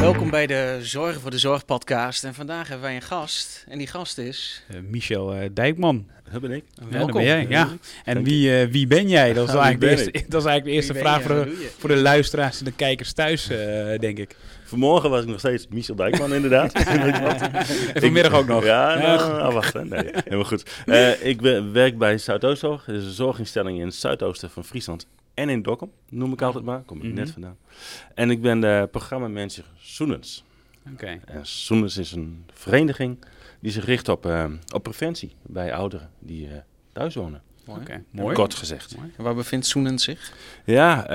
Welkom bij de Zorgen voor de Zorg podcast. En vandaag hebben wij een gast. En die gast is... Uh, Michel uh, Dijkman. Dat ben ik. Ja, dat ben jij. Ja. En wie, uh, wie ben jij? Dat is, eigenlijk, de eerste, dat is eigenlijk de eerste vraag voor de, voor de luisteraars en de kijkers thuis, denk ik. Vanmorgen was ik nog steeds Michel Dijkman, inderdaad. en vanmiddag ook nog. Ja, nou, oh, wacht. Nee, helemaal goed. ik werk bij Zuidoostzorg. Dat is een zorginstelling in het zuidoosten van Friesland en in Dokkum, noem ik altijd maar. Kom ik mm -hmm. net vandaan. En ik ben de programmamanager Soenens. Oké. En Soenens is een vereniging die zich richt op, uh, op preventie bij ouderen die uh, thuis wonen. Mooi. Okay. Mooi. Kort gezegd. Mooi. En waar bevindt Soenens zich? Ja,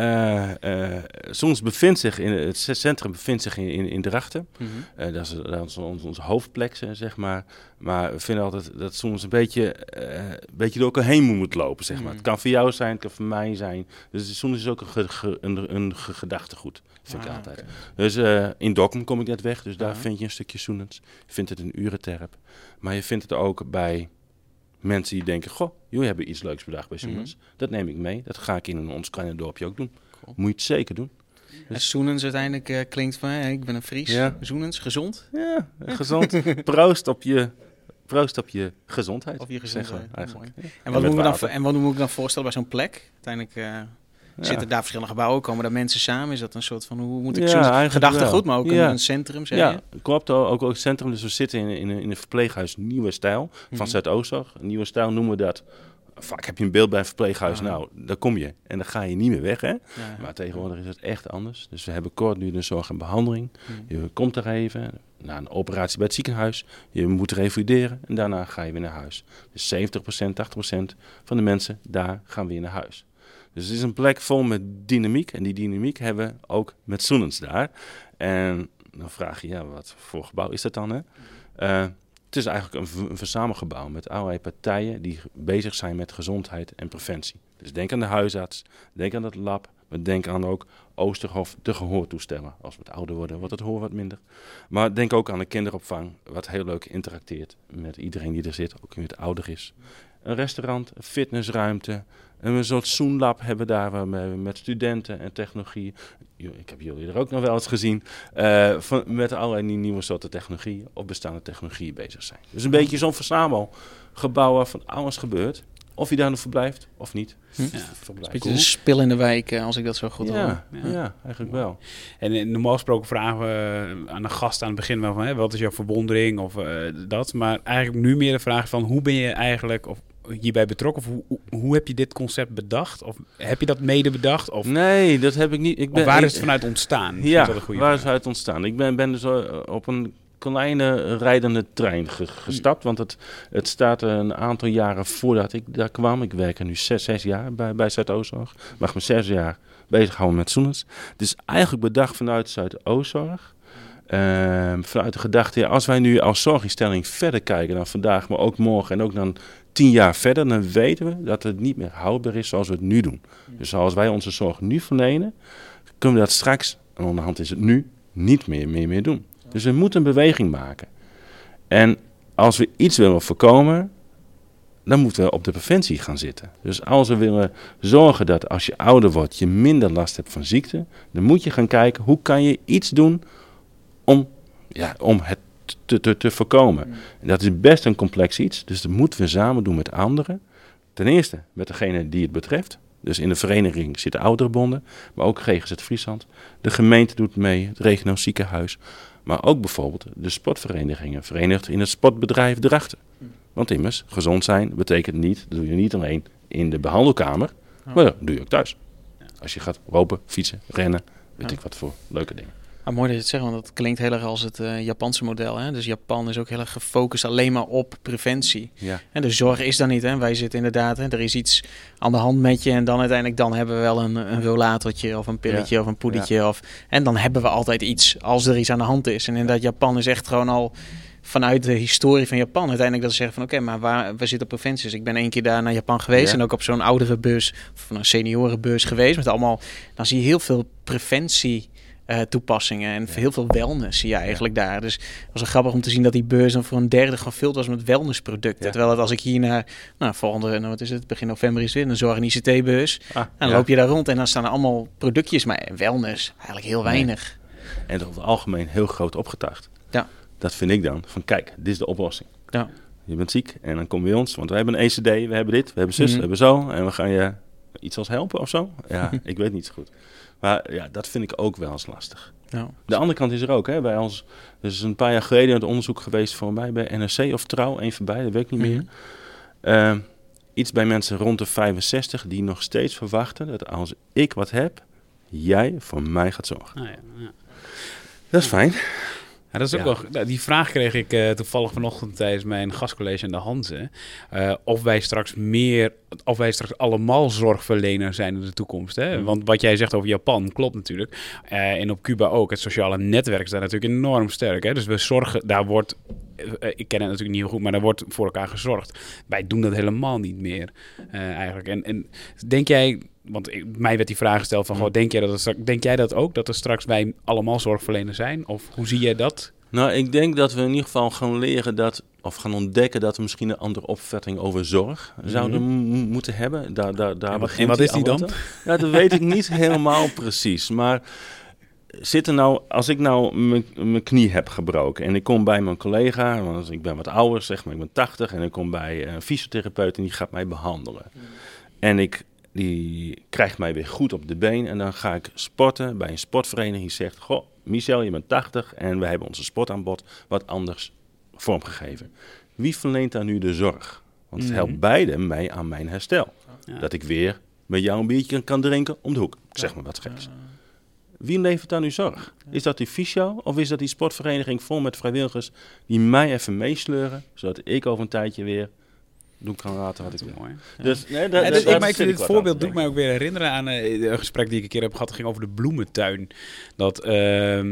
uh, uh, Soenens bevindt zich in het centrum bevindt zich in, in, in Drachten. Mm -hmm. uh, dat is, dat is onze, onze hoofdplek, zeg maar. Maar we vinden altijd dat Soenens een beetje, een beetje door elkaar heen moet lopen, zeg maar. Mm -hmm. Het kan voor jou zijn, het kan voor mij zijn. Dus Soenens is ook een, ge, ge, een, een ge, gedachtegoed, vind ah, ik altijd. Okay. Dus in Dokkum kom ik net weg, dus daar -huh. vind je een stukje Soenens. Je vindt het in Urenterp. Maar je vindt het ook bij mensen die denken, goh, jullie hebben iets leuks bedacht bij Soenens. Mm -hmm. Dat neem ik mee. Dat ga ik in ons kleine dorpje ook doen. Cool. Moet je het zeker doen. Dus... En Soenens uiteindelijk uh, klinkt van, hey, ik ben een Fries. Ja. Soenens, gezond? Ja, gezond. proost op je... Proost op je gezondheid. Op je gezondheid, eigenlijk. Ja. En, wat en, dan, en wat moet ik dan voorstellen bij zo'n plek? Uiteindelijk... Uh... Ja. Zitten daar verschillende gebouwen? Komen daar mensen samen? Is dat een soort van, hoe moet ik ja, gedachten goed, maar ook ja. een centrum, zeg ja, je? klopt. Ook, ook een centrum. Dus we zitten in, in, in een verpleeghuis Nieuwe Stijl van mm -hmm. Zuidoostzorg. Nieuwe Stijl noemen we dat. Vaak heb je een beeld bij een verpleeghuis. Ah. Nou, daar kom je. En dan ga je niet meer weg, hè? Maar tegenwoordig is het echt anders. Dus we hebben kort nu de zorg en behandeling. Mm. Je komt er even, na een operatie bij het ziekenhuis. Je moet revalideren en daarna ga je weer naar huis. Dus 70%, 80% van de mensen daar gaan weer naar huis. Dus het is een plek vol met dynamiek. En die dynamiek hebben we ook met Soenens daar. En dan vraag je, ja, wat voor gebouw is dat dan? Hè? Uh, het is eigenlijk een, verzamelgebouw met allerlei partijen die bezig zijn met gezondheid en preventie. Dus denk aan de huisarts, denk aan het lab, maar denk aan ook Oosterhof, de gehoortoestellen. Als we het ouder worden, wordt het hoor wat minder. Maar denk ook aan de kinderopvang, wat heel leuk interacteert met iedereen die er zit, ook nu het ouder is. Een restaurant, een fitnessruimte, en een soort Zoomlab hebben daar waarmee we met studenten en technologie. Ik heb jullie er ook nog wel eens gezien. Uh, van, met allerlei nieuwe soorten technologie of bestaande technologieën bezig zijn. Dus een beetje zo'n verzamelgebouw waar van alles gebeurt. Of je daar nog verblijft of niet. Hm? Ja, een beetje een spil in de wijk, als ik dat zo goed ja, hoor. Ja, ja, eigenlijk wel. En normaal gesproken vragen we aan een gast aan het begin wel van... Hè, wat is jouw verwondering of uh, dat. Maar eigenlijk nu meer de vraag van hoe ben je eigenlijk... Of, hierbij betrokken? Of hoe, hoe heb je dit concept bedacht? Of heb je dat mede bedacht? Of, nee, dat heb ik niet. Ik ben, waar ik, is het vanuit ontstaan? Ja, waar is het uit ontstaan? Ik ben, ben dus op een kleine rijdende trein ge gestapt. Want het, het staat een aantal jaren voordat ik daar kwam. Ik werk er nu zes, zes jaar bij, bij Zuidoostzorg. Mag me zes jaar bezighouden met Soenens. Het is eigenlijk bedacht vanuit Zuidoostzorg. Uh, vanuit de gedachte, ja, als wij nu als zorginstelling verder kijken dan vandaag, maar ook morgen en ook dan tien jaar verder, dan weten we dat het niet meer houdbaar is zoals we het nu doen. Dus zoals wij onze zorg nu verlenen, kunnen we dat straks, en onderhand is het nu, niet meer, meer, meer doen. Dus we moeten een beweging maken. En als we iets willen voorkomen, dan moeten we op de preventie gaan zitten. Dus als we willen zorgen dat als je ouder wordt, je minder last hebt van ziekte, dan moet je gaan kijken hoe kan je iets doen om, ja, om het te, te, te voorkomen. En dat is best een complex iets, dus dat moeten we samen doen met anderen. Ten eerste met degene die het betreft. Dus in de vereniging zitten ouderenbonden, maar ook GGZ Friesland. De gemeente doet mee, het regionaal ziekenhuis. Maar ook bijvoorbeeld de sportverenigingen, verenigd in het sportbedrijf Drachten. Want immers, gezond zijn betekent niet, dat doe je niet alleen in de behandelkamer, maar dat doe je ook thuis. Als je gaat lopen, fietsen, rennen, weet ik wat voor leuke dingen. Ah, mooi dat je het zegt, want dat klinkt heel erg als het uh, Japanse model. Hè? Dus Japan is ook heel erg gefocust alleen maar op preventie. Ja. En de zorg is dan niet. Hè? Wij zitten inderdaad, hè? er is iets aan de hand met je. En dan uiteindelijk dan hebben we wel een, een rollatortje of een pilletje ja. of een poedertje. Ja. Of, en dan hebben we altijd iets als er iets aan de hand is. En inderdaad, Japan is echt gewoon al vanuit de historie van Japan uiteindelijk dat ze zeggen van oké, okay, maar waar, we zitten op preventie. Dus ik ben één keer daar naar Japan geweest ja. en ook op zo'n oudere bus of een seniorenbus geweest met allemaal, dan zie je heel veel preventie uh, toepassingen en ja. heel veel wellness zie je eigenlijk ja. daar. Dus het was wel grappig om te zien dat die beurs dan voor een derde gevuld was met wellnessproducten. Terwijl het als ik hier naar, nou volgende, nou, wat is het, begin november is weer een zorg- en ICT-beurs. Ah, en dan loop je daar rond en dan staan er allemaal productjes, maar wellness eigenlijk heel weinig. En over het algemeen heel groot opgetuigd. Ja. Dat vind ik dan, van kijk, dit is de oplossing. Ja. Je bent ziek en dan kom je bij ons, want we hebben een ECD, we hebben dit, we hebben zus, Mhm. we hebben zo. En we gaan je iets als helpen of zo. Ja, ik weet niet zo goed. Maar ja, dat vind ik ook wel eens lastig. Ja. De andere kant is er ook. Hè, bij ons, er is een paar jaar geleden het onderzoek geweest voor mij bij NRC of Trouw, een van beide, dat weet ik niet meer. Mhm. Eh, iets bij mensen rond de 65 die nog steeds verwachten dat als ik wat heb, jij voor mij gaat zorgen. Ja, ja. Dat is fijn. Ja, dat is ook Ja. wel. nou, Die vraag kreeg ik eh, toevallig vanochtend tijdens mijn gastcollege aan de Hanze. Eh, of wij straks meer, of wij straks allemaal zorgverlener zijn in de toekomst. Hè? Mhm. Want wat jij zegt over Japan klopt natuurlijk. Eh, en op Cuba ook. Het sociale netwerk is daar natuurlijk enorm sterk. Hè? Dus we zorgen, daar wordt. ik ken het natuurlijk niet heel goed, maar daar wordt voor elkaar gezorgd. Wij doen dat helemaal niet meer eigenlijk. En, en denk jij, want ik- mij werd die vraag gesteld van, Mhm. goh, denk, jij dat straks, denk jij dat ook, dat er straks wij allemaal zorgverleners zijn? Of hoe zie jij dat? Nou, ik denk dat we in ieder geval gaan leren dat, of gaan ontdekken dat we misschien een andere opvatting over zorg zouden m- moeten hebben. Daar, daar, daar En wat- begint en wat is die dan? Ja, dat weet ik niet helemaal precies. Maar zit er nou, als ik nou mijn- knie heb gebroken en ik kom bij mijn collega, want ik ben wat ouder, zeg maar, ik ben 80, en ik kom bij een fysiotherapeut en die gaat mij behandelen. En ik, die krijgt mij weer goed op de been en dan ga ik sporten bij een sportvereniging die zegt, goh, Michel, je bent 80 en we hebben onze sportaanbod wat anders vormgegeven. Wie verleent daar nu de zorg? Want het Mhm. helpt beide mij aan mijn herstel. Ja. Dat ik weer met jou een biertje kan drinken om de hoek. Zeg maar wat geks. Wie levert daar nu zorg? Is dat die fysio of is dat die sportvereniging vol met vrijwilligers die mij even meesleuren, zodat ik over een tijdje weer doen kan laten wat ik Dat wil? mooi. Dus, nee, Ja, dat, dus dat- ik, maar ik zit vind dit voorbeeld doet mij ook weer herinneren aan eh, een gesprek die ik een keer heb gehad. Het ging over de bloementuin. Dat ehm,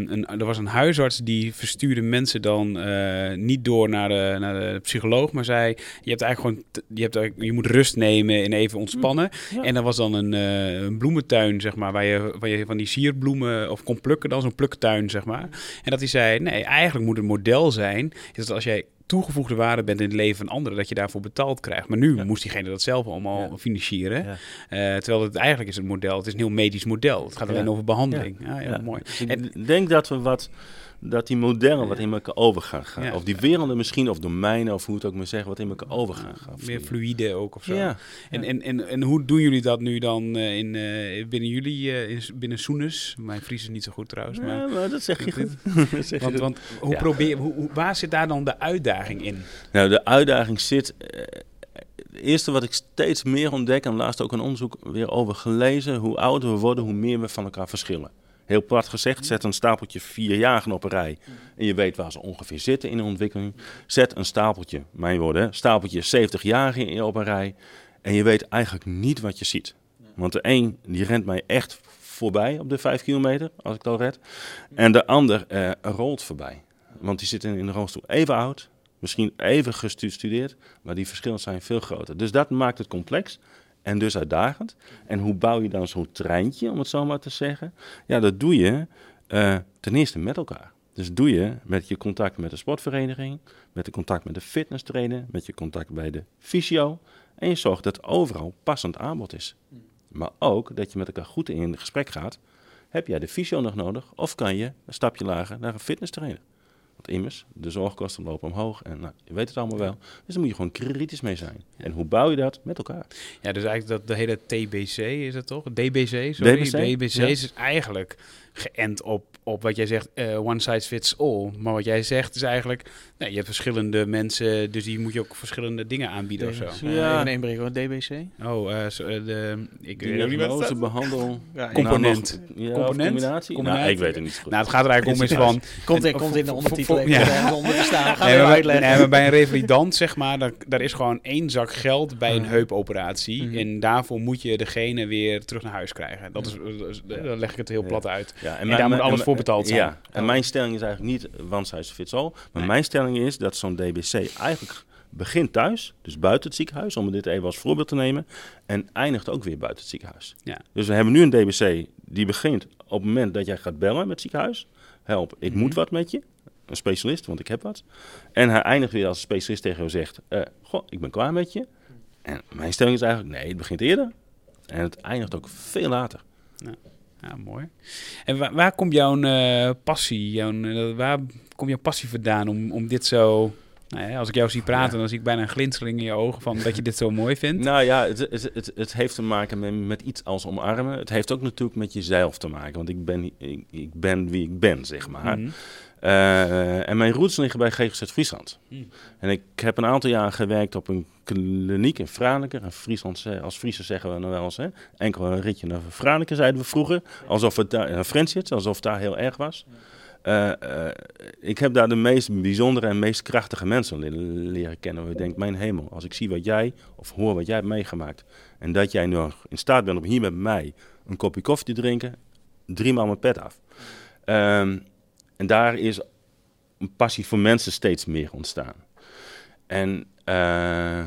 een, er was een huisarts die verstuurde mensen dan eh, niet door naar de, naar de psycholoog, maar zei: je hebt eigenlijk gewoon, je, hebt, eigenlijk- je moet rust nemen en even ontspannen. Ja. En er was dan een, eh, een bloementuin, zeg maar, waar je, waar je van die sierbloemen of kon plukken, dan zo'n pluktuin, zeg maar. En dat hij zei: nee, eigenlijk moet het model zijn, is dat als jij toegevoegde waarde bent in het leven van anderen, dat je daarvoor betaald krijgt. Maar nu Ja. moest diegene dat zelf allemaal Ja. financieren. Ja. Eh, terwijl het eigenlijk is het model, het is een heel medisch model. Het gaat alleen over behandeling. Ja, heel Ja. mooi. Dus ik En- denk dat we wat, dat die modellen wat in elkaar over gaan gaan. Ja. Of die werelden misschien, of domeinen, of hoe het ook maar zeggen, wat in elkaar over gaan. gaan meer fluïde ook of zo. Ja. En, en, en, en hoe doen jullie dat nu dan eh, in, eh, binnen jullie, eh, in, binnen Soenes? Mijn Fries is niet zo goed trouwens. Maar, Ja, maar dat zeg je goed. Dat zeg je want want hoe probeer, hoe, waar zit daar dan de uitdaging in? Nou, de uitdaging zit. eh, Het eerste wat ik steeds meer ontdek, en laatst ook een onderzoek weer over gelezen, hoe ouder we worden, hoe meer we van elkaar verschillen. Heel plat gezegd, zet een stapeltje vierjarigen op een rij en je weet waar ze ongeveer zitten in de ontwikkeling. Zet een stapeltje, mijn woorden, stapeltje 70-jarigen op een rij en je weet eigenlijk niet wat je ziet. Want de een die rent mij echt voorbij op de 5 kilometer, als ik dat red. En de ander eh, rolt voorbij. Want die zit in, in de rolstoel even oud, misschien even gestudeerd, maar die verschillen zijn veel groter. Dus dat maakt het complex en dus uitdagend. En hoe bouw je dan zo'n treintje, om het zo maar te zeggen? Ja, dat doe je eh, ten eerste met elkaar. Dus doe je met je contact met de sportvereniging, met de contact met de fitnesstrainer, met je contact bij de fysio. En je zorgt dat overal passend aanbod is. Maar ook dat je met elkaar goed in gesprek gaat. Heb jij de fysio nog nodig? Of kan je een stapje lager naar een fitnesstrainer? Want immers, de zorgkosten lopen omhoog en nou, je weet het allemaal wel. Dus daar moet je gewoon kritisch mee zijn. En hoe bouw je dat? Met elkaar. Ja, dus eigenlijk dat de hele TBC is het toch? DBC, sorry. DBC, DBC ja. is eigenlijk geënt op, op wat jij zegt, eh, one size fits all. Maar wat jij zegt is eigenlijk, nee, je hebt verschillende mensen, dus die moet je ook verschillende dingen aanbieden of zo. Ja. Even inbreken hoor, DBC. Oh, eh, zo, eh, de, ik weet niet wat het behandel... Ja, Component. Nou, ja, Component? Combinatie? Combinatie? Nou, ik weet het niet goed. Nou, het gaat er eigenlijk om is van... Komt in, En- komt in de voor- ondertitel voor- even ja. onder te staan. Gaan Nee, we maar, bij, uitleggen. nee, maar bij een revalidant, zeg maar, daar, daar is gewoon één zak geld bij een heupoperatie. Mhm. En daarvoor moet je degene weer terug naar huis krijgen. Dat is, dan leg ik het heel plat uit. Ja, En daar moet alles voor betaald zijn. Ja, en mijn stelling is eigenlijk niet one size fits all. Maar Nee. mijn stelling is dat zo'n DBC eigenlijk begint thuis, dus buiten het ziekenhuis, om dit even als voorbeeld te nemen, en eindigt ook weer buiten het ziekenhuis. Ja. Dus we hebben nu een DBC die begint op het moment dat jij gaat bellen met het ziekenhuis. Help, ik Mhm. moet wat met je. Een specialist, want ik heb wat. En hij eindigt weer als een specialist tegen jou zegt, eh, goh, ik ben klaar met je. En mijn stelling is eigenlijk, nee, het begint eerder. En het eindigt ook veel later. Ja. Ja, mooi. En waar, waar komt jouw uh, passie, jouw, uh, waar komt jouw passie vandaan om, om dit zo... Nou ja, als ik jou zie praten, dan zie ik bijna een glinstering in je ogen van dat je dit zo mooi vindt. Nou ja, het, het, het, het heeft te maken met, met, iets als omarmen. Het heeft ook natuurlijk met jezelf te maken, want ik ben, ik, ik ben wie ik ben, zeg maar. Mm uh, en mijn roots liggen bij GGZ Friesland. Mm. En ik heb een aantal jaar gewerkt op een kliniek in Franeker. En Friesland, als Friese zeggen we dan wel eens, hè? enkel een ritje naar Franeker zeiden we vroeger. Alsof het daar, een Friendship, alsof het daar heel erg was. Uh, uh, ik heb daar de meest bijzondere en meest krachtige mensen leren kennen. Ik denk, mijn hemel, als ik zie wat jij, of hoor wat jij hebt meegemaakt. En dat jij nog in staat bent om hier met mij een kopje koffie te drinken. Drie maal mijn pet af. Um, en daar is een passie voor mensen steeds meer ontstaan. En, uh,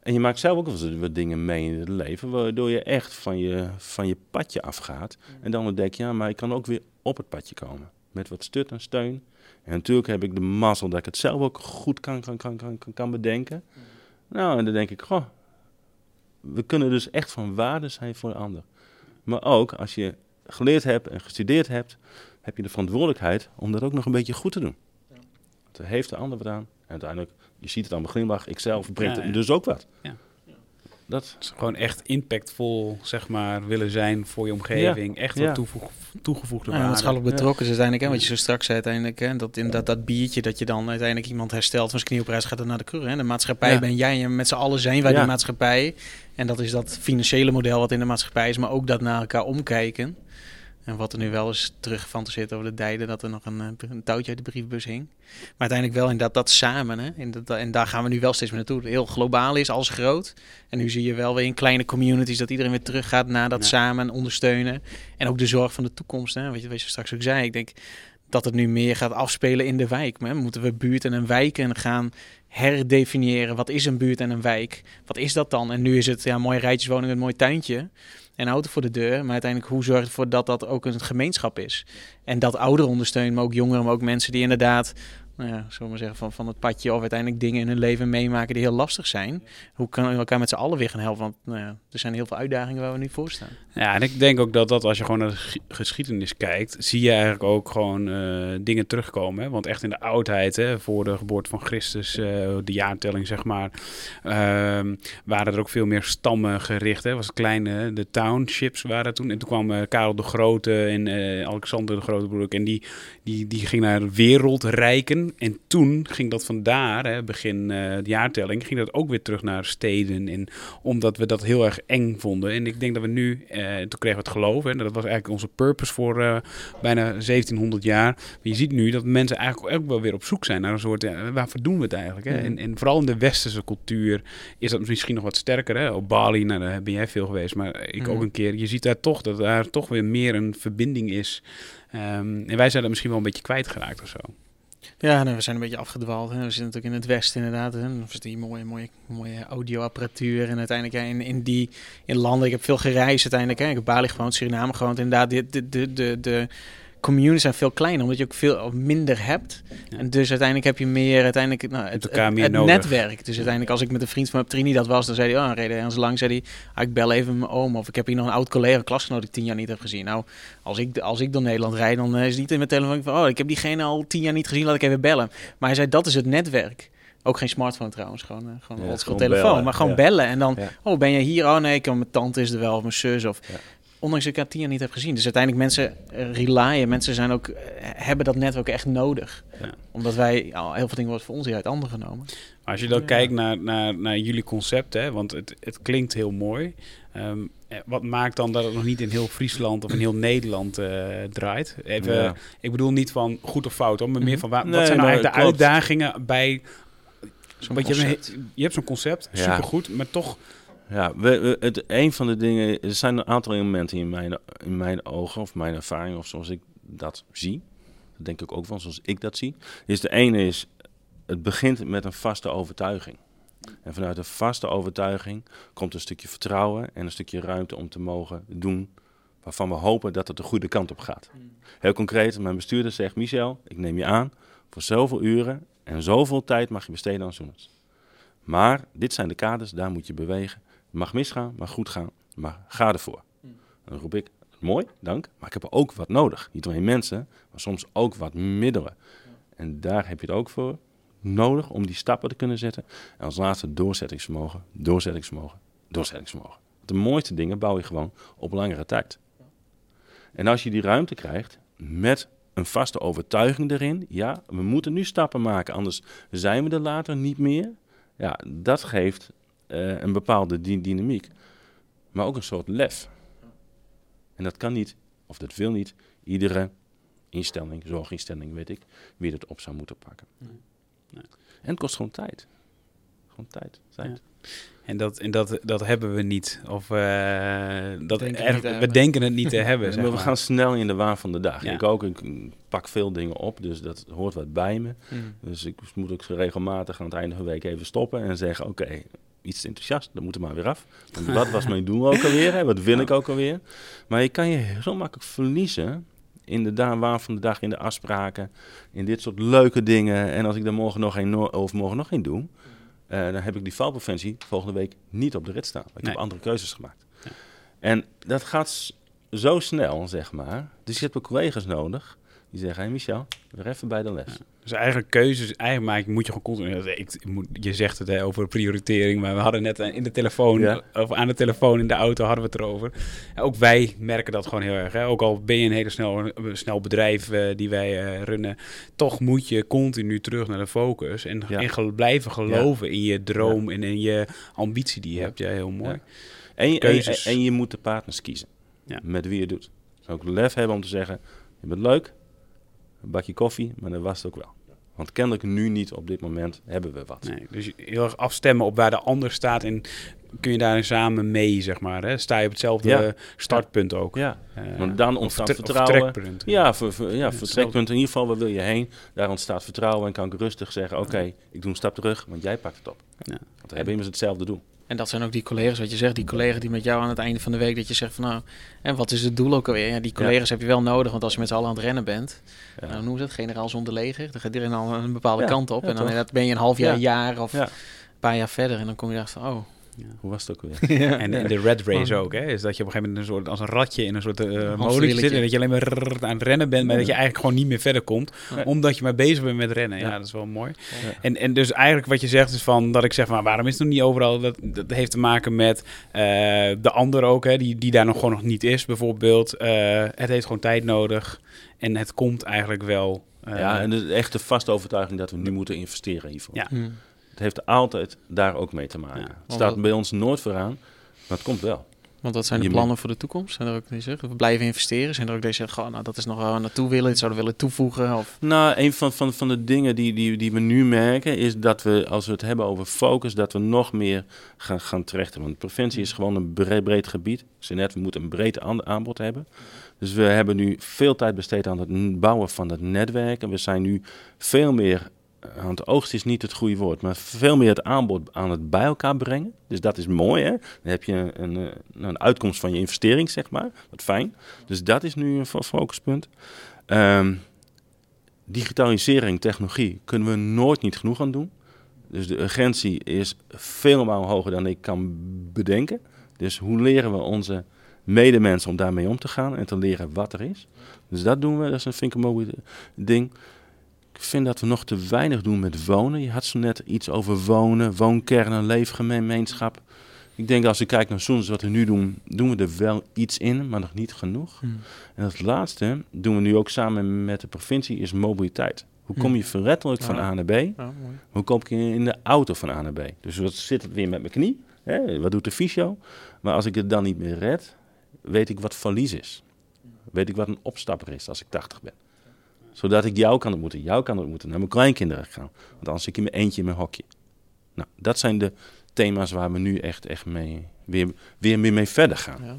en je maakt zelf ook wel wat dingen mee in het leven, waardoor je echt van je, van je padje afgaat. En dan denk je, ja, maar ik kan ook weer op het padje komen. Met wat stut en steun. En natuurlijk heb ik de mazzel dat ik het zelf ook goed kan, kan, kan, kan, kan bedenken. Nou, en dan denk ik, goh, we kunnen dus echt van waarde zijn voor de ander. Maar ook als je geleerd hebt en gestudeerd hebt, heb je de verantwoordelijkheid om dat ook nog een beetje goed te doen. Ja. Het heeft de ander wat aan. En uiteindelijk, je ziet het aan mijn glimlach, ik zelf brengt het dus ook wat. Ja. Dat is gewoon echt impactvol, zeg maar, willen zijn voor je omgeving. Echt wat toevoeg, toegevoegde waarde. Ja, maatschappelijk betrokken is uiteindelijk, hè, wat je zo straks zei uiteindelijk. Hè, dat, in dat, dat biertje, dat je dan uiteindelijk iemand herstelt van zijn knieoprijs, gaat er naar de kur. Hè. De maatschappij ben jij en met z'n allen zijn wij die maatschappij. En dat is dat financiële model wat in de maatschappij is, maar ook dat naar elkaar omkijken. En wat er nu wel is teruggefantaseerd over de dijden, dat er nog een, eh, een, touwtje uit de briefbus hing. Maar uiteindelijk wel in dat, dat samen, hè, in dat, en daar gaan we nu wel steeds meer naartoe. Heel globaal is, alles groot. En nu zie je wel weer in kleine communities dat iedereen weer terug gaat naar dat samen ondersteunen. En ook de zorg van de toekomst, hè, wat, je, wat je straks ook zei. Ik denk dat het nu meer gaat afspelen in de wijk. Hè. Moeten we buurten en wijken gaan herdefiniëren. Wat is een buurt en een wijk? Wat is dat dan? En nu is het ja, mooie rijtjeswoning, een mooi tuintje en auto voor de deur. Maar uiteindelijk, hoe zorgt ervoor dat dat ook een gemeenschap is? En dat ouderen ondersteunen, maar ook jongeren, maar ook mensen die inderdaad nou ja, zullen we zeggen, van, van het padje of uiteindelijk dingen in hun leven meemaken die heel lastig zijn. Hoe kunnen we elkaar met z'n allen weer gaan helpen? Want nou er zijn heel veel uitdagingen waar we nu voor staan. Ja, en ik denk ook dat, dat als je gewoon naar de geschiedenis kijkt, zie je eigenlijk ook gewoon uh, dingen terugkomen. Hè? Want echt in de oudheid, hè, voor de geboorte van Christus, uh, de jaartelling zeg maar, uh, waren er ook veel meer stammen gericht. Hè? Was kleine, de townships waren toen. En toen kwam uh, Karel de Grote en Alexander de Grote broer en die, die, die ging naar wereldrijken. En toen ging dat vandaar, hè, begin uh, de jaartelling, ging dat ook weer terug naar steden. En omdat we dat heel erg eng vonden. En ik denk dat we nu, uh, toen kregen we het geloof, en dat was eigenlijk onze purpose voor uh, bijna 1700 jaar. Maar je ziet nu dat mensen eigenlijk ook wel weer op zoek zijn naar een soort, waarvoor doen we het eigenlijk? Hè? En, en, vooral in de westerse cultuur is dat misschien nog wat sterker. Hè? Op Bali, nou, daar ben jij veel geweest, maar ik ook een keer. Je ziet daar toch dat daar toch weer meer een verbinding is. Um, en wij zijn dat misschien wel een beetje kwijtgeraakt of zo. Ja, nou, we zijn een beetje afgedwaald. Hè. We zitten natuurlijk in het westen inderdaad. Hè. Dan die mooie, mooie, mooie audioapparatuur. En uiteindelijk in, in die in landen, ik heb veel gereisd uiteindelijk. Hè. Ik heb Bali gewoond, Suriname gewoond. Inderdaad, de, de, de, de, communities zijn veel kleiner, omdat je ook veel minder hebt. En dus uiteindelijk heb je meer uiteindelijk nou, het, het, het netwerk. Dus uiteindelijk als ik met een vriend van Trini dat was, dan zei hij, oh, reden en zo lang zei hij, ah, ik bel even mijn oom. Of ik heb hier nog een oud collega, klasgenoot, die ik tien jaar niet heb gezien. Nou, als ik, als ik door Nederland rijd, dan is het niet in mijn telefoon van, oh, ik heb diegene al tien jaar niet gezien, laat ik even bellen. Maar hij zei, dat is het netwerk. Ook geen smartphone trouwens, gewoon, uh, gewoon ja, gewoon telefoon. Bellen. Maar gewoon bellen. En dan, oh, ben je hier? Oh nee, ik, mijn tante is er wel, of mijn zus. Of, ondanks dat ik het tien jaar niet heb gezien. Dus uiteindelijk mensen uh, relyen, mensen zijn ook, uh, hebben dat netwerk echt nodig. Ja. Omdat wij, al heel veel dingen worden voor ons hier uit anderen genomen. Maar als je dan kijkt naar, naar, naar jullie concept, hè, want het, het klinkt heel mooi. Um, wat maakt dan dat het nog niet in heel Friesland of in heel Nederland uh, draait? Even, ja. Ik bedoel niet van goed of fout, hoor, maar meer mhm. van waar, nee, wat zijn nou eigenlijk de klopt. uitdagingen bij... Zo'n beetje, je hebt zo'n concept, supergoed, maar toch ja, we, het, een van de dingen, er zijn een aantal elementen in mijn, in mijn ogen of mijn ervaring of zoals ik dat zie. Dat denk ik ook van zoals ik dat zie. Is de ene is, het begint met een vaste overtuiging. En vanuit een vaste overtuiging komt een stukje vertrouwen en een stukje ruimte om te mogen doen waarvan we hopen dat het de goede kant op gaat. Heel concreet, mijn bestuurder zegt, Michel, ik neem je aan voor zoveel uren en zoveel tijd mag je besteden aan Soeners. Maar dit zijn de kaders, daar moet je bewegen mag misgaan, mag goed gaan, maar ga ervoor. Dan roep ik, Mooi, dank. Maar ik heb ook wat nodig. Niet alleen mensen, maar soms ook wat middelen. En daar heb je het ook voor nodig om die stappen te kunnen zetten. En als laatste doorzettingsvermogen, doorzettingsvermogen, doorzettingsvermogen. De mooiste dingen bouw je gewoon op langere tijd. En als je die ruimte krijgt met een vaste overtuiging erin, ja, we moeten nu stappen maken, anders zijn we er later niet meer. Ja, dat geeft uh, een bepaalde dynamiek, maar ook een soort lef. En dat kan niet, of dat wil niet, iedere instelling, zorginstelling, weet ik, wie dat op zou moeten pakken. Nee. Nee. En het kost gewoon tijd. Gewoon tijd. tijd. En, dat, en dat, dat hebben we niet. Of uh, dat denken we denken het niet te hebben. Zeg maar. We gaan snel in de waan van de dag. Ik ook, ik pak veel dingen op, dus dat hoort wat bij me. Hmm. Dus ik moet ook regelmatig aan het einde van de week even stoppen en zeggen: Oké, iets enthousiast, dan moet er maar weer af. Want wat was mijn doel ook alweer? Hè? Wat wil ik ook alweer? Maar je kan je zo makkelijk verliezen in de waan van de dag, in de afspraken, in dit soort leuke dingen. En als ik er morgen nog een of morgen nog een doe, uh, dan heb ik die valpreventie volgende week niet op de rit staan. Ik heb andere keuzes gemaakt. Ja. En dat gaat zo snel, zeg maar. Dus je hebt ook collega's nodig die zeggen: Hé hey Michel, weer even bij de les. Dus eigenlijk keuzes, eigenlijk maak, moet je gewoon continu. Ik, moet, je zegt het hè, over prioritering, maar we hadden net in de telefoon, of aan de telefoon in de auto hadden we het erover. ook wij merken dat gewoon heel erg. Hè. Ook al ben je een hele snel, snel bedrijf uh, die wij uh, runnen, toch moet je continu terug naar de focus en, en blijven geloven in je droom en in je ambitie die je hebt. Ja, heel mooi. En, je, en, en, je moet de partners kiezen met wie je doet. Ook lef hebben om te zeggen: je bent leuk, een bakje koffie, maar dat was het ook wel. Want kennelijk nu niet op dit moment hebben we wat. Nee, dus heel erg afstemmen op waar de ander staat en kun je daar samen mee, zeg maar. Hè? Sta je op hetzelfde startpunt ook. Ja, uh, want dan ontstaat vertrouwen. Ja, ver, ja, vertrekpunt. In ieder geval, waar wil je heen? Daar ontstaat vertrouwen en kan ik rustig zeggen... oké, ik doe een stap terug, want jij pakt het op. Ja. Want we hebben immers hetzelfde doel. En dat zijn ook die collega's, wat je zegt, die collega's die met jou aan het einde van de week, dat je zegt van nou, en wat is het doel ook alweer? Ja, die collega's heb je wel nodig, want als je met z'n allen aan het rennen bent, ja. nou, noem het, generaal zonder leger, dan gaat iedereen al een bepaalde kant op. en dan ben je een half jaar, jaar of een paar jaar verder en dan kom je erachter van, oh. Hoe was het ook weer? En in de red race ook, hè? Is dat je op een gegeven moment een soort, als een ratje in een soort uh, molen zit en dat je alleen maar aan het rennen bent, maar dat je eigenlijk gewoon niet meer verder komt, omdat je maar bezig bent met rennen. Ja, dat is wel mooi. En, en dus eigenlijk wat je zegt is van, dat ik zeg van, waarom is het nog niet overal? Dat, dat heeft te maken met uh, de ander ook, hè? Die, die daar nog gewoon nog niet is, bijvoorbeeld. Uh, het heeft gewoon tijd nodig en het komt eigenlijk wel. ja, en de echte vaste overtuiging dat we nu moeten investeren hiervoor. Ja. Hmm heeft altijd daar ook mee te maken. het staat bij ons nooit vooraan, maar het komt wel. Want wat zijn de plannen voor de toekomst? Zijn er ook die zeggen, we blijven investeren? Zijn er ook deze zeggen, nou, dat is nog waar we naartoe willen, dit zouden we willen toevoegen? Of? Nou, een van, van, van de dingen die, die, die we nu merken, is dat we, als we het hebben over focus, dat we nog meer gaan, gaan terechten. Want preventie is gewoon een breed, breed gebied. Ze net, we moeten een breed aanbod hebben. Dus we hebben nu veel tijd besteed aan het bouwen van het netwerk. En we zijn nu veel meer aan het oogst is niet het goede woord, maar veel meer het aanbod aan het bij elkaar brengen. Dus dat is mooi, hè? Dan heb je een, nou, een uitkomst van je investering, zeg maar. Wat fijn. Dus dat is nu een focuspunt. Um, digitalisering, technologie, kunnen we nooit niet genoeg aan doen. Dus de urgentie is veel maal hoger dan ik kan bedenken. Dus hoe leren we onze medemensen om daarmee om te gaan en te leren wat er is. Dus dat doen we, dat is een een mooi ding. Ik vind dat we nog te weinig doen met wonen. Je had zo net iets over wonen, woonkernen, leefgemeenschap. Ik denk als ik kijk naar soms wat we nu doen, doen we er wel iets in, maar nog niet genoeg. Hmm. En het laatste doen we nu ook samen met de provincie, is mobiliteit. Hoe kom je hmm. verrettelijk van A naar B? Hoe kom ik in de auto van A naar B? Dus wat zit het weer met mijn knie? Hè? Wat doet de fysio? Maar als ik het dan niet meer red, weet ik wat verlies is. Weet ik wat een opstapper is als ik 80 ben zodat ik jou kan ontmoeten, jou kan ontmoeten, naar mijn kleinkinderen gaan. Want anders zit ik in mijn eentje in mijn hokje. Nou, dat zijn de thema's waar we nu echt, echt mee, weer, weer mee verder gaan. Ja.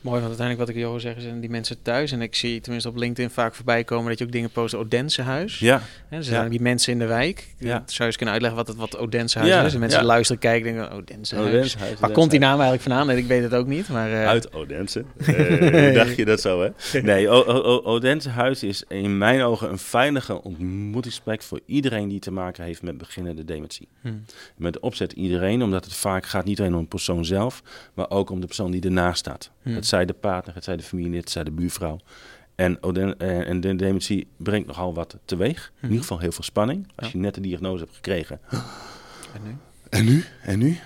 Mooi, want uiteindelijk wat ik jou zeg, zijn die mensen thuis. En ik zie tenminste op LinkedIn vaak voorbij komen dat je ook dingen post Odense huis. Ja. En er zijn die mensen in de wijk. Ja. Zou je eens kunnen uitleggen wat het wat Odense huis is? En mensen luisteren, kijken denken, Odense, huis. huis. Waar komt die naam eigenlijk vandaan? Nee, ik weet het ook niet. Maar, uh... Uit Odense. uh, dacht je dat zo, hè? Nee, Odense huis is in mijn ogen een veilige ontmoetingsplek voor iedereen die te maken heeft met beginnende dementie. Hmm. Met opzet iedereen, omdat het vaak gaat niet alleen om een persoon zelf, maar ook om de persoon die ernaast staat. Hmm. Het zij de partner, het zij de familie, het zij de buurvrouw. En, oden, eh, en de dementie brengt nogal wat teweeg. In Mhm. ieder geval heel veel spanning. Als Ja. je net de diagnose hebt gekregen. En nu? En nu? En nu?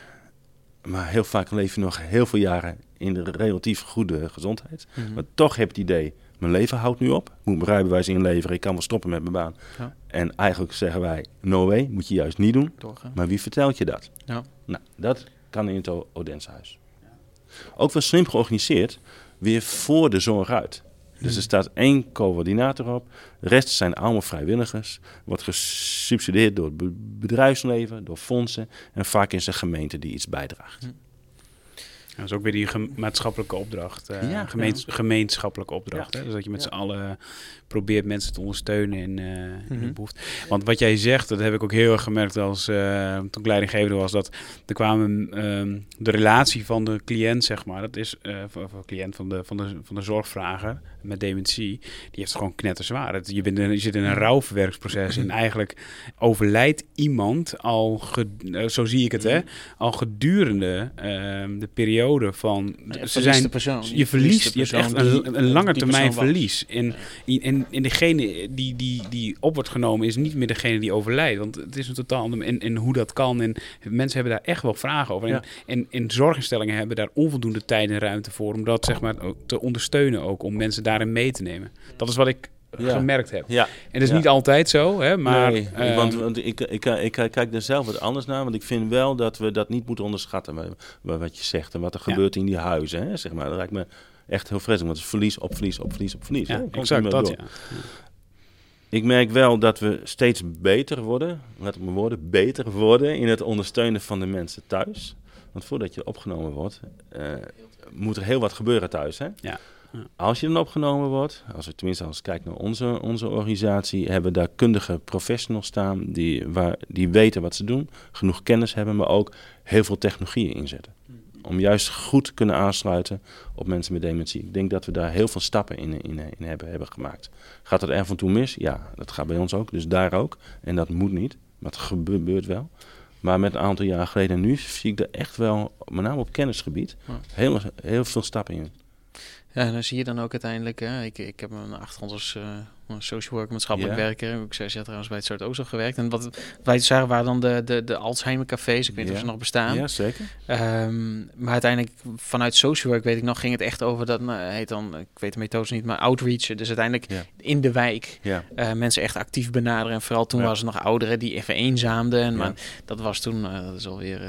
Maar heel vaak leef je nog heel veel jaren in de relatief goede gezondheid. Mhm. Maar toch heb je het idee, mijn leven houdt nu op. Ik moet mijn rijbewijs inleveren, ik kan wel stoppen met mijn baan. Ja. En eigenlijk zeggen wij, no way, moet je juist niet doen. Doorgaan. Maar wie vertelt je dat? Ja. Nou, dat kan in het O- Odenshuis. Ook wel slim georganiseerd, weer voor de zorg uit. Dus Hmm. er staat één coördinator op. De rest zijn allemaal vrijwilligers. Wordt gesubsidieerd door het be- bedrijfsleven, door fondsen. En vaak is de gemeente die iets bijdraagt. Dat is ook weer die gem- maatschappelijke opdracht. eh, Ja, gemeens- Gemeenschappelijke opdracht. Hè? Dus dat je met z'n allen probeert mensen te ondersteunen in, eh in Mhm. behoefte. Want wat jij zegt, dat heb ik ook heel erg gemerkt als eh, toen ik leidinggevende was. Dat er kwamen ehm, de relatie van de cliënt, zeg maar. Dat is van, van de cliënt van de, van, de, van de zorgvrager met dementie. Die heeft het gewoon knetterzwaar. Het- Je, bent in- je zit in een rouwverwerkingsproces. En eigenlijk overlijdt iemand al, ge- zo zie ik het, hè, al gedurende ehm, de periode van... Je ze zijn, de persoon. je verliest, je hebt echt een, die- een lange termijn verlies. En, en, en degene die, die, die op wordt genomen is niet meer degene die overlijdt. Want het is een totaal ander. En, en hoe dat kan. En mensen hebben daar echt wel vragen over. En, Ja. en, en zorginstellingen hebben daar onvoldoende tijd en ruimte voor. Om dat zeg maar ook te ondersteunen ook. Om mensen daarin mee te nemen. Dat is wat ik Ja. gemerkt heb. Ja, En dat is Ja. niet altijd zo. Hè, maar, nee, ehm, want, want ik, ik, ik, kijk er zelf wat anders naar. Want ik vind wel dat we dat niet moeten onderschatten. wa- wa- Wat je zegt en wat er Ja. gebeurt in die huizen. Hè, zeg maar. Dat lijkt me echt heel vreselijk. Want het is verlies op verlies op verlies op verlies. hè. ja, exact dat. door. Ja. Ik merk wel dat we steeds beter worden, let op mijn woorden, beter worden in het ondersteunen van de mensen thuis. Want voordat je opgenomen wordt, eh, moet er heel wat gebeuren thuis. Hè? Ja. Als je dan opgenomen wordt, als we tenminste als ik kijk naar onze, onze organisatie, hebben we daar kundige professionals staan die, waar, die weten wat ze doen, genoeg kennis hebben, maar ook heel veel technologieën inzetten. Om juist goed te kunnen aansluiten op mensen met dementie. Ik denk dat we daar heel veel stappen in, in, in hebben, hebben gemaakt. Gaat het er en toe mis? Ja, dat gaat bij ons ook. Dus daar ook. En dat moet niet. Maar het gebeurt wel. Maar met een aantal jaar geleden en nu zie ik er echt wel, met name op kennisgebied, heel, heel veel stappen in. Ja, en dan zie je dan ook uiteindelijk, hè, ik, ik heb een achtergrond als eh, een social worker, maatschappelijk werker. Ik zei, ja, trouwens bij het soort ook zo gewerkt. En wat wij zagen waren dan de, de, de Alzheimer cafés. Ik weet niet of ze nog bestaan. Ja, zeker. Ehm, maar uiteindelijk vanuit social work weet ik nog, ging het echt over dat, nou, heet dan, ik weet de methode niet, maar outreach. Dus uiteindelijk in de wijk eh, mensen echt actief benaderen. En vooral toen was er nog ouderen die even eenzaamden. En maar dat was toen, eh, dat is alweer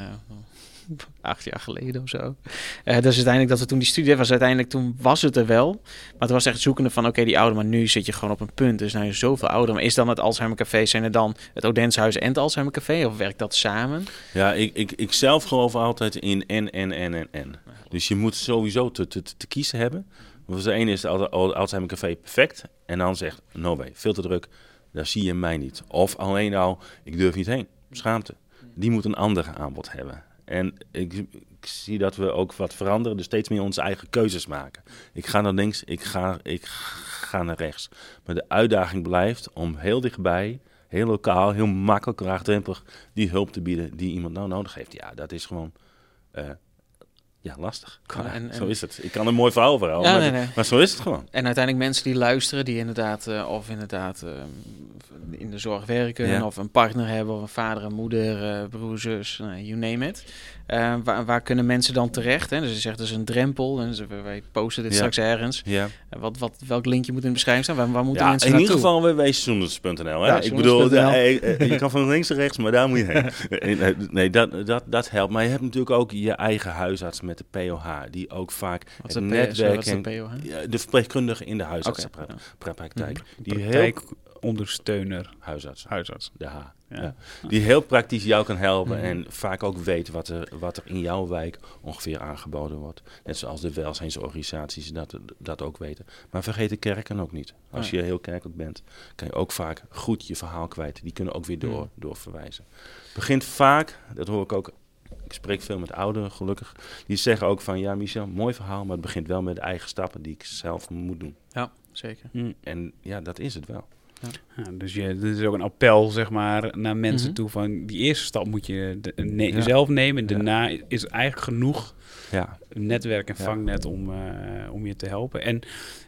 acht jaar geleden of zo. Dus uiteindelijk dat we toen die studie was, uiteindelijk toen was het er wel. Maar het was echt zoekende van, oké, die ouder, maar nu zit je gewoon op een punt. Dus nou je zoveel ouder. Maar is dan het Alzheimer Café, zijn er dan het Odenshuis en het Alzheimer Café? Of werkt dat samen? Ja, ik, ik, ik zelf geloof altijd in en, en, en, en, en. Dus je moet sowieso te, te, te kiezen hebben. Want de ene is Al- Alzheimer Café perfect. En dan zegt, no way, veel te druk. Daar zie je mij niet. Of alleen al, ik durf niet heen. Schaamte. Die moet een ander aanbod hebben. En ik, ik zie dat we ook wat veranderen. Dus steeds meer onze eigen keuzes maken. Ik ga naar links, ik ga, ik ga naar rechts. Maar de uitdaging blijft om heel dichtbij, heel lokaal, heel makkelijk, laagdrempelig die hulp te bieden die iemand nou nodig heeft. Ja, dat is gewoon eh, ja, lastig. Ja, en- zo is het. Ik kan een mooi verhaal verhalen, Ja, maar, nee, nee. maar zo is het gewoon. En uiteindelijk mensen die luisteren, die inderdaad, eh, of inderdaad eh, in de zorg werken, Ja. of een partner hebben, of een vader en moeder, eh, broer, zus, nou, you name it. Waar, waar kunnen mensen dan terecht? Hè? Dus je zegt, dus een drempel, en ze- wij posten dit straks ergens. Ja. Wat, wat, welk linkje moet in de beschrijving staan? Waar, waar moeten Ja, mensen in ieder naartoe? geval www.zoenders.nl. Ja, ik bedoel, je kan van links naar rechts, maar daar moet je heen. Nee, nee, dat, dat, dat helpt. Maar je hebt natuurlijk ook je eigen huisarts met de POH, die ook vaak Wat het netwerk de en- POH? Ja, de verpleegkundige in de huisartsenpraktijk. ja. Die heel Praktijkondersteuner, huisarts, huisarts. de H. Ja. Ja. Die heel praktisch jou kan helpen Mhm. en vaak ook weet wat er, wat er in jouw wijk ongeveer aangeboden wordt. Net zoals de welzijnsorganisaties dat, dat ook weten. Maar vergeet de kerken ook niet. Als je heel kerkelijk bent, kan je ook vaak goed je verhaal kwijt. Die kunnen ook weer door, Mhm. doorverwijzen. Begint vaak, dat hoor ik ook, ik spreek veel met ouderen gelukkig, die zeggen ook van ja Michel, mooi verhaal, maar het begint wel met de eigen stappen die ik zelf moet doen. Ja, zeker. Hm. En ja, dat is het wel. Ja. dus je, dit is ook een appel, zeg maar, naar mensen Mhm. toe van die eerste stap moet je de- ne- Ja. zelf nemen. Daarna is eigenlijk genoeg netwerk en Ja. vangnet om, eh, om je te helpen. En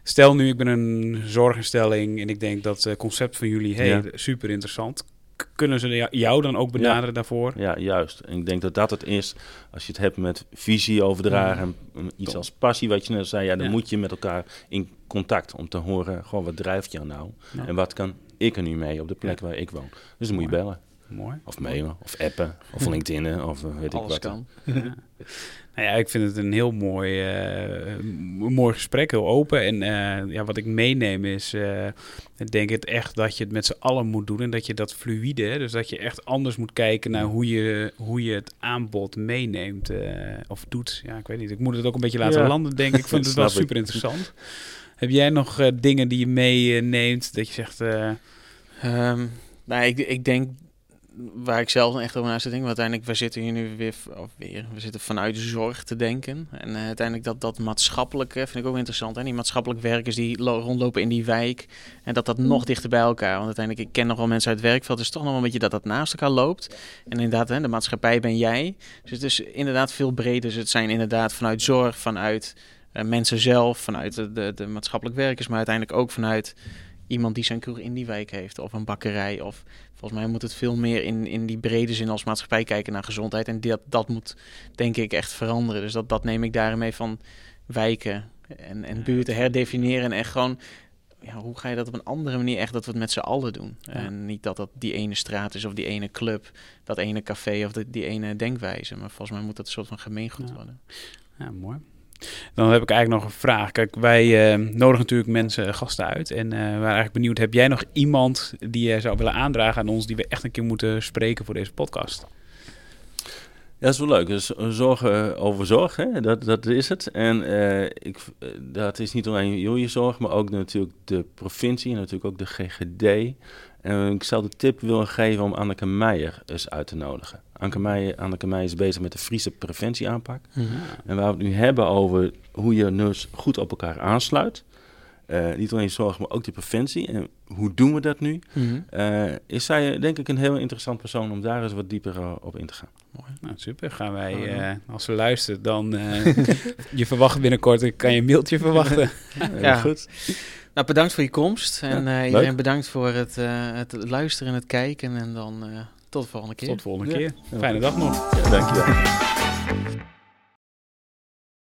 stel nu, ik ben een zorginstelling en ik denk dat het concept van jullie, hey, Ja. super interessant. Kunnen ze jou- dan ook benaderen daarvoor? ja, juist. En ik denk dat dat het is, als je het hebt met visie overdragen, en iets Top. als passie, wat je net zei, ja, dan Ja. moet je met elkaar in contact om te horen, gewoon wat drijft jou nou? En wat kan ik er nu mee op de plek waar ik woon? Dus dan moet je bellen. Mooi. Of mailen, of appen, of LinkedIn, of eh, weet ik Alles wat. kan. Ja. Nou ja, ik vind het een heel mooi, eh, mooi gesprek, heel open. En eh, ja, wat ik meeneem is, eh, ik denk het echt dat je het met z'n allen moet doen. En dat je dat fluïde, hè, dus dat je echt anders moet kijken naar hoe je, hoe je het aanbod meeneemt eh, of doet. Ja, ik weet niet. Ik moet het ook een beetje laten Ja. landen, denk ik. Ik vind het wel super interessant. Heb jij nog eh, dingen die je meeneemt dat je zegt... eh, Ehm, nou, ik, ik denk waar ik zelf echt over na zit denken. Want uiteindelijk, we zitten hier nu weer, of weer, we zitten vanuit zorg te denken. En eh, uiteindelijk dat, dat maatschappelijke vind ik ook interessant. Hè? Die maatschappelijk werkers die lo- rondlopen in die wijk. En dat dat nog dichter bij elkaar. Want uiteindelijk, ik ken nog wel mensen uit het werkveld. Het is toch nog wel een beetje dat dat naast elkaar loopt. En inderdaad, hè, de maatschappij ben jij. Dus het is inderdaad veel breder. Dus het zijn inderdaad vanuit zorg, vanuit eh, mensen zelf, vanuit de, de, de maatschappelijk werkers. Maar uiteindelijk ook vanuit iemand die zijn kroeg in die wijk heeft. Of een bakkerij. Of volgens mij moet het veel meer in, in die brede zin als maatschappij kijken naar gezondheid. En dat, dat moet denk ik echt veranderen. Dus dat, dat neem ik daarmee van wijken en, en buurten herdefiniëren. En echt gewoon, ja, hoe ga je dat op een andere manier echt dat we het met z'n allen doen. Ja. En niet dat dat die ene straat is of die ene club, dat ene café of die, die ene denkwijze. Maar volgens mij moet dat een soort van gemeengoed Ja. worden. Ja, mooi. Dan heb ik eigenlijk nog een vraag. Kijk, wij eh, nodigen natuurlijk mensen, eh, gasten uit. En eh, we waren eigenlijk benieuwd, heb jij nog iemand die je zou willen aandragen aan ons... die we echt een keer moeten spreken voor deze podcast? Ja, dat is wel leuk. Dus zorgen over zorg, hè? Dat, dat is het. En ik, dat is niet alleen jullie zorg, maar ook natuurlijk de provincie en natuurlijk ook de GGD. En ik zou de tip willen geven om Anneke Meijer eens uit te nodigen. Anneke Meijer, Anneke Meijer is bezig met de Friese preventieaanpak. En waar we het nu hebben over hoe je dus goed op elkaar aansluit. Eh, niet alleen zorg, maar ook de preventie. En hoe doen we dat nu? Mhm. Eh, is zij denk ik een heel interessant persoon om daar eens wat dieper eh, op in te gaan. Nou, super. Gaan wij, we eh, als ze luistert, dan... eh, je verwacht binnenkort, ik kan je een mailtje verwachten. Heel Ja. goed. Nou, bedankt voor je komst. En Ja, eh, iedereen leuk. bedankt voor het, eh, het luisteren en het kijken. En dan eh, tot de volgende keer. Tot de volgende Ja. keer. Fijne dag nog. Ja, dankjewel.